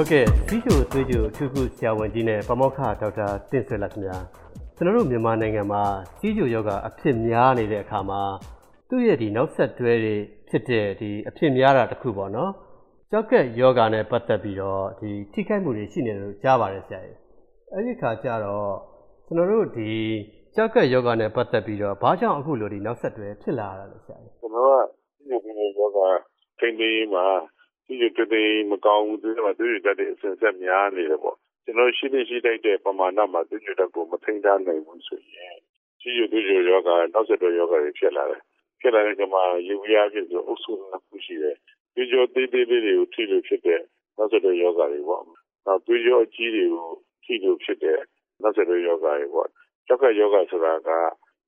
ဟုတ်ကဲ့စီးချိုသွေးချိုအထူးကုဆရာဝန်ကြီးနဲ့ပမောက္ခဒေါက်တာတင့်ဆွေလက်ခင်ဗျာကျွန်တော်တို့မြန်မာနိုင်ငံမှာစီးချိုယောဂအဖြစ်များနေတဲ့အခါမှာသူ့ရဲ့ဒီနောက်ဆက်တွဲတွေဖြစ်တဲ့ဒီအဖြစ်များတာတစ်ခုပေါ့နော်ကြောက်ကက်ယောဂနဲ့ပတ်သက်ပြီးတော့ဒီထိခိုက်မှုတွေရှိနေတယ်လို့ကြားပါတယ်ဆရာကြီးအဲ့ဒီခါကျတော့ကျွန်တော်တို့ဒီကြောက်ကက်ယောဂနဲ့ပတ်သက်ပြီးတော့ဘာကြောင့်အခုလိုဒီနောက်ဆက်တွဲဖြစ်လာရတာလဲဆရာကြီးကျွန်တော်ကဒီလိုယောဂထိန်းသိမ်းမှာ ဒီလိုတည်မကောင်းဘူးဒီမှာသူရတဲ့အစဉ်ဆက်များနေတယ်ပေါ့ကျွန်တော်ရှိနေရှိတိုက်တဲ့ပမာဏမှာသူရတဲ့ကိုမထိန်းထားနိုင်ဘူးဆိုရင်ရှိရသူရယောဂနောက်ဆက်တွဲယောဂတွေဖြစ်လာတယ်ဖြစ်လာတဲ့အခါမှာရေဝရဖြစ်ဆိုအုပ်စုနှစ်ခုရှိတယ်သွေးကြောသေးသေးလေးတွေကိုထိလို့ဖြစ်တဲ့နောက်ဆက်တွဲယောဂတွေပေါ့နောက်သွေးကြောအကြီးတွေကိုထိလို့ဖြစ်တဲ့နောက်ဆက်တွဲယောဂတွေပေါ့ကျောက်ကယောဂဆိုတာက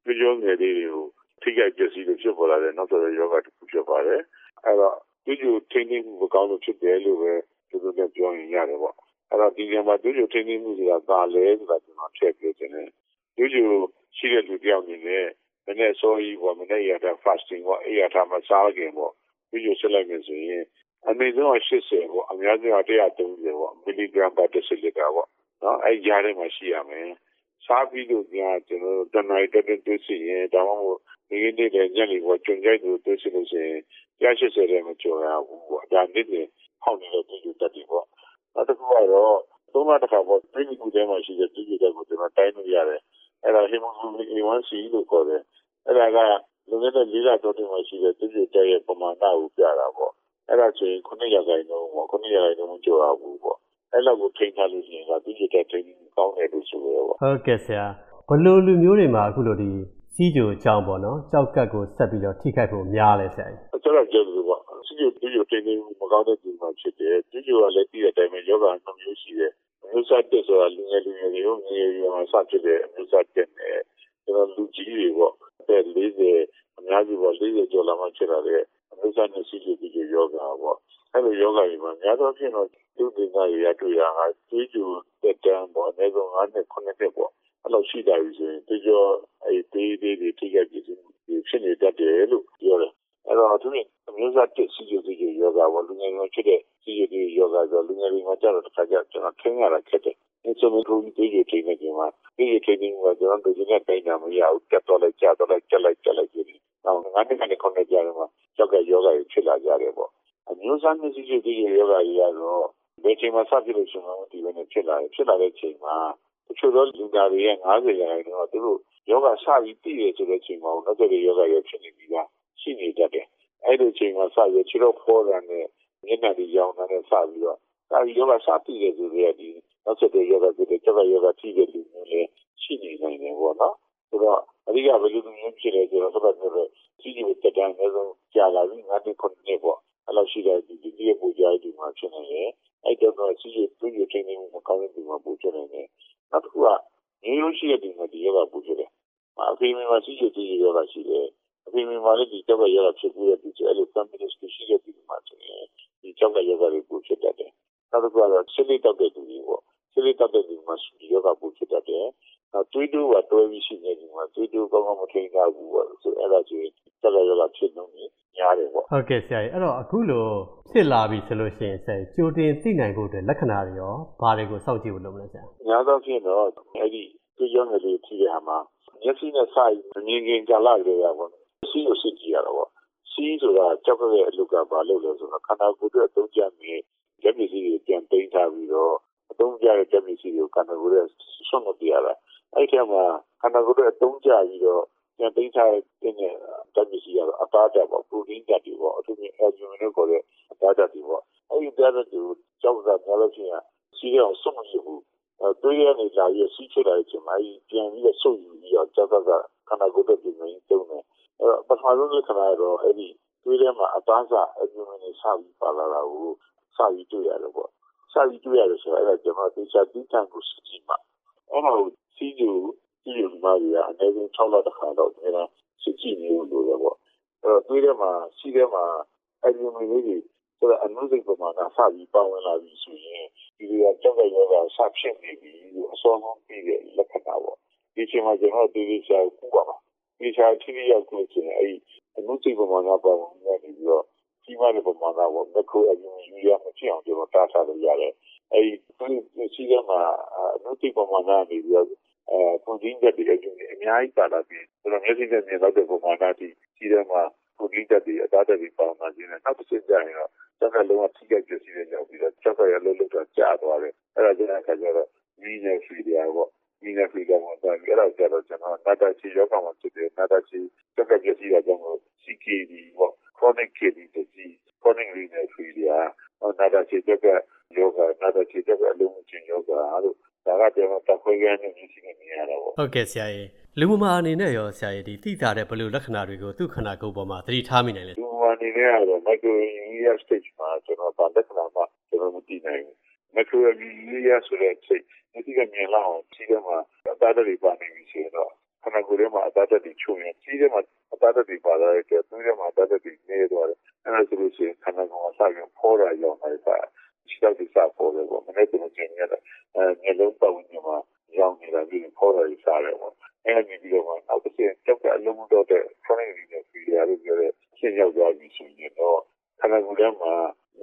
သွေးကြောငယ်လေးတွေကိုထိခိုက်ပျက်စီးလို့ဖြစ်ပေါ်လာတဲ့နောက်ဆက်တွဲယောဂတစ်ခုဖြစ်ပါတယ်အဲ့တော့ သွေးကြိုထိန်းသိမ်းမှုမကောင်းလို့ဖြစ်တယ်လို့ပဲသူတို့ကပြောရင်ရတယ်ပေါ့အဲ့တော့ဒီနေရာမှာသွေးကြိုထိန်းသိမ်းမှုဆိုတာပါလဲဆိုတာကျွန်တော်ဖြည့်ပြောချင်တယ်သွေးကြိုရှိတဲ့လူတယောက်အနေနဲ့မနေ့စောကြီးပေါ့မနေ့ရတာ fasting ပေါ့အဲ့ရတာမစားခင်ပေါ့သွေးကြိုဆက်လိုက်မယ်ဆိုရင်အနည်းဆုံး80ပေါ့အများဆုံး130ပေါ့မီလီဂရမ်ပတ်ဒက်ဆီလီတာပေါ့နော်အဲ့ကြားထဲမှာရှိရမယ်စားပြီးတော့ညကျွန်တော်တို့တနိုင်တက်တက်တွေ့စီရင်ဒါမှမဟုတ် ဒီနေ့လည်းညနေပေါ်ကျွန်ကြိုက်သူတွေ့စီလို့ရှိရင်180တဲ့မကျော်ရဘူးပေါ့ဒါနည်းနည်းဟောင်းနေတဲ့ပြည်သူတက်ပြီပေါ့နောက်တစ်ခုကတော့သုံးလတစ်ခါပေါ့ပြည်သူတွေမှာရှိတဲ့ပြည်သူတွေကိုကျွန်တော်တိုင်းလို့ရတယ်အဲ့ဒါ hemoglobin A1C လို့ခေါ်တယ်အဲ့ဒါကလူငယ်တဲ့လေးလတော့တင်မှာရှိတဲ့ပြည်သူတွေရဲ့ပမာဏကိုပြတာပေါ့အဲ့ဒါဆိုရင်9ရာခိုင်နှုန်းပေါ့9ရာခိုင်နှုန်းကျော်ရဘူးပေါ့အဲ့လောက်ကိုထိန်းထားလို့ရှိရင်ကပြည်သူတွေထိန်းကောင်းတယ်လို့ဆိုရပေါ့ဟုတ်ကဲ့ဆရာဘလို့လူမျိုးတွေမှာအခုလိုဒီ စီးကြိုအကြောင်းပေါ့နော်ကြောက်ကတ်ကိုဆက်ပြီးတော့ထိခိုက်ဖို့များလဲဆရာကြီးကျွန်တော်ပြောလို့ပေါ့စီးကြိုဒီလိုတင်းနေမကောင်းတဲ့ဒီမှာဖြစ်တယ်ဒီကြိုကလည်းပြီးတဲ့အတိုင်းပဲယောဂနှမျိုးရှိတယ်မျိုးစားတက်ဆိုတာလူငယ်လူငယ်တွေကိုငယ်ရွယ်မှာစဖြစ်တဲ့မျိုးစားတက်နေကျွန်တော်လူကြီးတွေပေါ့တဲ့40အများကြီးပေါ့40ကျော်လာမှဖြစ်လာတဲ့မျိုးစားနဲ့စီးကြိုဒီကြိုယောဂပေါ့အဲ့လိုယောဂတွေမှာများသောဖြင့်တော့သူ့ဒေသရရတွေ့ရတာတွေးကြိုတက်တန်းပေါ့အနည်းဆုံး9နှစ်9နှစ်ပေါ့အဲ့လိုရှိတာပြီဆိုရင်ဒီကျော် အဲ့ဒီဒီဒီထိခိုက်ပြီးဖြစ်နေတတ်တယ်လို့ပြောတယ်အဲ့တော့သူကအမျိုးသားတစ်စီစီစီယောဂပေါ့လူငယ်တွေဖြစ်တဲ့စီစီစီယောဂဆိုလူငယ်တွေမှာကြတော့တစ်ခါကျကျွန်တော်ခင်းရတာခက်တယ်ဒီစမထိုးဒီဒီထိနေကြမှာဒီဒီထိနေမှာကျွန်တော်တို့ကတိုင်းတာမရဘူးတက်တော့လိုက်ကြတော့လိုက်ကြက်လိုက်ကြက်လိုက်ကြည့်။နောက်ငါးနှစ်ကနေခုနှစ်ကြာတော့မှကြောက်ကယောဂတွေဖြစ်လာကြတယ်ပေါ့။အမျိုးသားမျိုးစီစီစီယောဂတွေကတော့ဘယ်ချိန်မှစဖြစ်လို့ရှိရင်ဒီလိုနဲ့ဖြစ်လာတယ်ဖြစ်လာတဲ့ချိန်မှာတချို့သောလူသားတွေရဲ့90ရာခိုင်နှုန်းကသူတို့ ယောဂစပြီးတည်ရဆိုတဲ့ချိန်မှာနောက်တဲ့ယောဂရောဖြစ်နေပြီးသားရှိနေတတ်တယ်။အဲ့ဒီချိန်မှာစပြီးခြေတော့ဖောတာနဲ့မျက်နှာတွေရောင်တာနဲ့စပြီးတော့ဒါဒီယောဂစတည်ရဆိုတဲ့ဒီနောက်ဆက်တဲ့ယောဂဖြစ်တဲ့ကျောက်ကယောဂထိတဲ့လူမျိုးလည်းရှိနေနိုင်တယ်ပေါ့နော်။ဆိုတော့အဓိကဘယ်လိုမျိုးဖြစ်လဲဆိုတော့ဆက်ပြီးတော့ကြီးကြီးတက်တန်းအဆုံးကြာလာပြီငါတို့ခုနှစ်ပေါ့အဲ့လိုရှိတဲ့ဒီဒီရဲ့ပူကြိုက်ဒီမှာဖြစ်နေတယ်။အဲ့တော့ကြီးကြီးသူ့ရဲ့ထိန်းသိမ်းမှုမကောင်းတဲ့ဒီမှာပူချနေတယ်။နောက်တစ်ခုကမျိုးရိုးရှိတဲ့ဒီမှာဒီယောဂပူချတယ်။ အဖေမိမှာရှိတဲ့ဒီယောဂရှိတယ်။အဖေမိမှာလည်းဒီကျောက်ကယောဂဖြစ်ပြီးတဲ့ဒီအဲ့လို feminist ရှိတဲ့ဒီမှာဆိုရင်ဒီကျောက်ကယောဂတွေပူဖြစ်တတ်တယ်။နောက်တစ်ခုကတော့စိတ်တောက်တဲ့သူတွေပေါ့။စိတ်တောက်တဲ့သူမှာဒီယောဂပူဖြစ်တတ်တယ်။နောက်တွေးတိုးကတွဲပြီးရှိနေဒီမှာတွေးတိုးကောင်းကောင်းမထိန်းထားဘူးပေါ့။ဆိုအဲ့ဒါဆိုရင်ကျောက်ကယောဂဖြစ်နေများတယ်ပေါ့ဟုတ်ကဲ့ဆရာကြီးအဲ့တော့အခုလိုဖြစ်လာပြီဆိုလို့ရှိရင်ဆရာကြိုတင်သိနိုင်ဖို့အတွက်လက္ခဏာတွေရောဘာတွေကိုစောင့်ကြည့်ဖို့လုပ်မလဲဆရာအများသောဖြင့်တော့အဲ့ဒီကြည့်ရမယ်လို့ဖြေရမှာ မျက်စိနဲ့စာရည်မြင်ခင်ကြာလာကြရပါတော့စီးကိုစစ်ကြည့်ရတော့ပေါ့စီးဆိုတာကြောက်ရဲ့အလုကဘာလို့လဲဆိုတော့ခန္ဓာကိုယ်အတွက်အသုံးကျနေလက်ပစ္စည်းတွေပြန်သိမ်းထားပြီးတော့အသုံးကျတဲ့လက်ပစ္စည်းတွေကိုခန္ဓာကိုယ်ရဲ့ဆွတ်မပြရတာအဲ့ဒီမှာခန္ဓာကိုယ်ရဲ့အသုံးကျပြီးတော့ပြန်သိမ်းထားတဲ့ဓာတ်ပစ္စည်းကတော့အသားဓာတ်ပေါ့ပရိုတင်းဓာတ်တွေပေါ့အထူးသဖြင့်အယ်ဂျူမင်လို့ခေါ်တဲ့အသားဓာတ်တွေပေါ့အဲ့ဒီဓာတ်တွေကိုကြောက်တာများလို့ရှိရင်စီးရအောင်စွန့်မရဘူး အဲတွေးရနေလာပြီးစီးချတာအချိန်မှာပြန်ပြီးတော့ဆုပ်ယူပြီးတော့ကြောက်ကကခန္ဓာကိုယ်အတွက်ပြင်နေတုံးတယ်အဲတော့ပထမဆုံးလက္ခဏာတော့အဲ့ဒီတွေးထဲမှာအသားစားအယ်ဂျူမင်တွေစပြီးပါလာတာကိုစပြီးတွေ့ရတယ်ပေါ့စပြီးတွေ့ရတယ်ဆိုတော့အဲ့ဒါကျွန်တော်သေချာတိထန်ကိုစစ်ကြည့်မှာအဲ့တော့စီးယူစီးယူမှာရအနည်းဆုံး6လတစ်ခါတော့အဲ့ဒါစစ်ကြည့်နေလို့လိုတယ်ပေါ့အဲ့တော့တွေးထဲမှာစီးထဲမှာအယ်ဂျူမင်လေးတွေဆိုတော့အနုစိတ်ပမာဏစပြီးပေါဝင်လာပြီဆိုရင် ဒီလိုကြောက်ရယောဂစဖြစ်နေပြီလို့အစောဆုံးပြီးတဲ့လက္ခဏာပေါ့ဒီချိန်မှာကျွန်တော်ဒီလိုရှာကူပါပါဒီရှာထိထိရောက်ကိုဆိုရင်အဲ့အနုစိတ်ပမာဏပေါဝင်နေပြီးတော့ကြီးမားတဲ့ပမာဏပေါ့မက်ခရိုအယူယူရမဖြစ်အောင်ကျွန်တော်တားထားလို့ရတယ်အဲဒီရှိတဲ့မှာအနုတိပမာဏနေပြီးတော့အဲပုံရင်းချက်တွေအကျိုးအများကြီးပါလာပြီးဆိုတော့မျက်စိနဲ့မြင်တော့တဲ့ပမာဏတိရှိတဲ့မှာပုံရင်းချက်တွေအသားတက်ပြီးပေါင်းလာခြင်းနဲ့နောက်တစ်ချက်ကြရင်တော့ စက်ကလုံးဝ ထိခိုက်ပြည့်စည်တဲ့ကြောင့်ပြီးတော့စက်ကရလုံးလုံးတော့ကြာသွားတယ် အဲ့ဒါကြောင့်အခါကျတော့ မီးနဲ့ဖီတွေပေါ့ မီးနဲ့ဖီကမှတော့အဲ့ဒါကြတော့ကျွန်တော်နာတာချီရောကမှဖြစ်တယ် နာတာချီစက်ကပြည့်စည်တာကြောင့် CKD ပေါ့ chronic kidney disease chronic renal failure နာတာချီစက်ကယောဂနာတာချီစက်က အလုံးချင်းယောဂလို့ ဒါကကျွန်တော်တခွေးရမ်းနေရှိနေရတာပေါ့ ဟုတ်ကဲ့ဆရာကြီး လူမမာအနေနဲ့ရောဆရာကြီးဒီသိတာတဲ့ဘယ်လိုလက္ခဏာတွေကိုသူ့ခန္ဓာကိုယ်ပေါ်မှာသတိထားမိနိုင်လဲလူမမာအနေနဲ့ကတော့ microurea stage မှာကျွန်တော်ဗာလက္ခဏာမှကျွန်တော်မသိနိုင်ဘူး microurea ဆိုတဲ့စိတ်ဒီကမြင်လာအောင်ရှိတယ်မှာအသားတွေပါနေပြီဆိုတော့ခန္ဓာကိုယ်ထဲမှာအသားတွေချုံရင်ကြီးထဲမှာအသားတွေပါလာတဲ့အတွက်သူ့ထဲမှာအသားတွေနေသွားတယ်အဲ့ဒါဆိုလို့ရှိရင်ခန္ဓာကိုယ်မှာစပြီးဖောတာရောက်နေပါရှိတော့ဒီစားပေါ်တယ်ပေါ့မနေ့ကကျွန်တော်ညအဲမျိုးလုံးပတ်ဝန်းကျင်မှာရောင်းနေတာပြီးဖောတာကြီးစားတယ်ပေါ့အဲ့ဒီပြီးတော့မှနောက်တစ်ချက်ကြောက်တဲ့အလုံးမတော့တဲ့ chronic renal failure လို့ပြောတဲ့ရှင်းရောက်သွားပြီဆိုရင်တော့ခန္ဓာကိုယ်ထဲမှာမ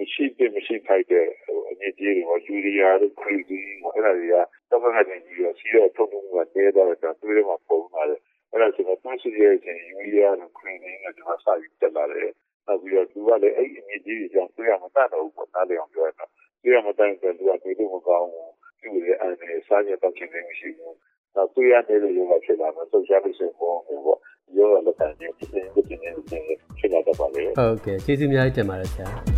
ရှိတဲ့မရှိထိုက်တဲ့အညစ်အကြေးတွေပေါ့ယူရီးယားတို့ခရီးဒီအဲ့ဒါတွေကတော့ကနေပြီးတော့စီးတော့ထုတ်မှုကတဲတော့တဲ့သွေးထဲမှာပုံလာတယ်အဲ့ဒါဆိုတော့သူရှိရဲ့ချင်းယူရီးယားတို့ခရီးဒီနဲ့ကျွန်တော်စပြီးတက်လာတယ်နောက်ပြီးတော့သူကလည်းအဲ့အညစ်အကြေးတွေကြောင့်သွေးရမတတ်တော့ဘူးပေါ့နားလည်အောင်ပြောရတော့သွေးရမတတ်တဲ့သူကသွေးလို့မကောင်းဘူးသူ့ရဲ့အနေနဲ့စားရတော့ခြင်းမရှိဘူးနောက်သွေးရနေတဲ့ယောဂဖြစ်လာတော့ဆုတ်ရှားလို့ဆိုပေါ့ပေါ့ယောဂလက်ခံခြင်းဖြစ်နေဖြစ်နေဖြစ်လာတော့ပါလေဟုတ်ကဲ့ကျေးဇူးအများကြီးတင်ပါတယ်ဆရာ